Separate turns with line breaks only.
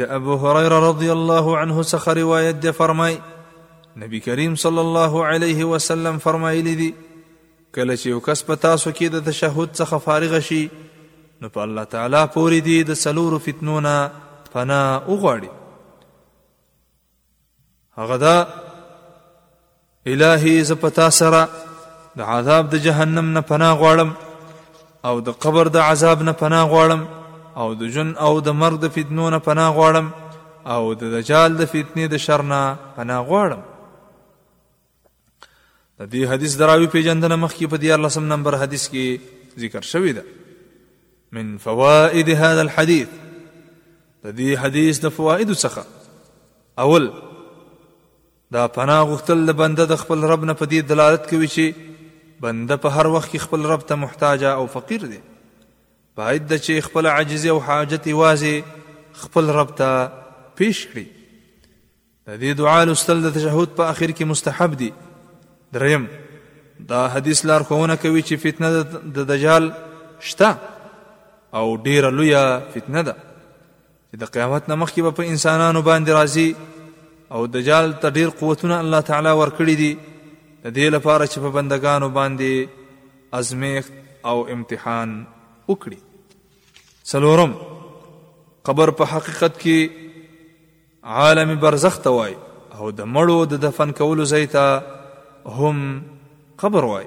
د ابو هريره رضی الله عنه څخه روایت دی فرمای نبی کریم صلی الله علیه وسلم فرمایلی دی کله چې یو کس په تاسو کې د تشهود څخه فارغ شي نو په الله تعالی پوری دی د سلور فتنونه پناه وغواړي هغه دا الهي ز پتا سره د عذاب د جهنم نه پناه غواړم او د قبر د عذاب نه پناه غواړم او د جن او د مرګ د فتنو نه پناه غواړم او د دجال د فتنې د شر نه پناه غواړم د دې حدیث دراوی پیجندنه مخکې په 14 نمبر حدیث کې ذکر شوی ده من فوائد هذا الحديث د دې حدیث د فواید څخه اول دا پناه غوښتل د بنده د خپل رب نه په دې دلالت کوي چې بنده په هر وخت کې خپل رب ته محتاج او فقیر دی باید د چې خپل عاجزي او حاجت واځي خپل رب ته پیش کړي د دې دعا لوستل د تشهد په اخر کې مستحب دي دریم دا حدیث لارښوونه کوي چې فتنه د دجال شته او ډیره لویه فتنه ده چې د قیامت نه مخکې به په انسانانو باندې راځي او دجال ته ډیر قوتونه الله تعالی ورکړي دي د دې لپاره چې په بندگانو باندې ازمیخت او امتحان وکړي څلورم قبر په حقیقت کې عالم برزخ ته وای او د مړو د دفن کولو ځای ته هم قبر وای